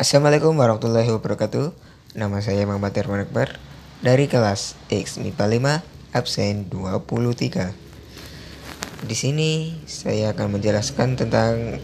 Assalamualaikum warahmatullahi wabarakatuh. Nama saya Muhammad Herman Akbar dari kelas X MIPA 5 absen 23. Di sini saya akan menjelaskan tentang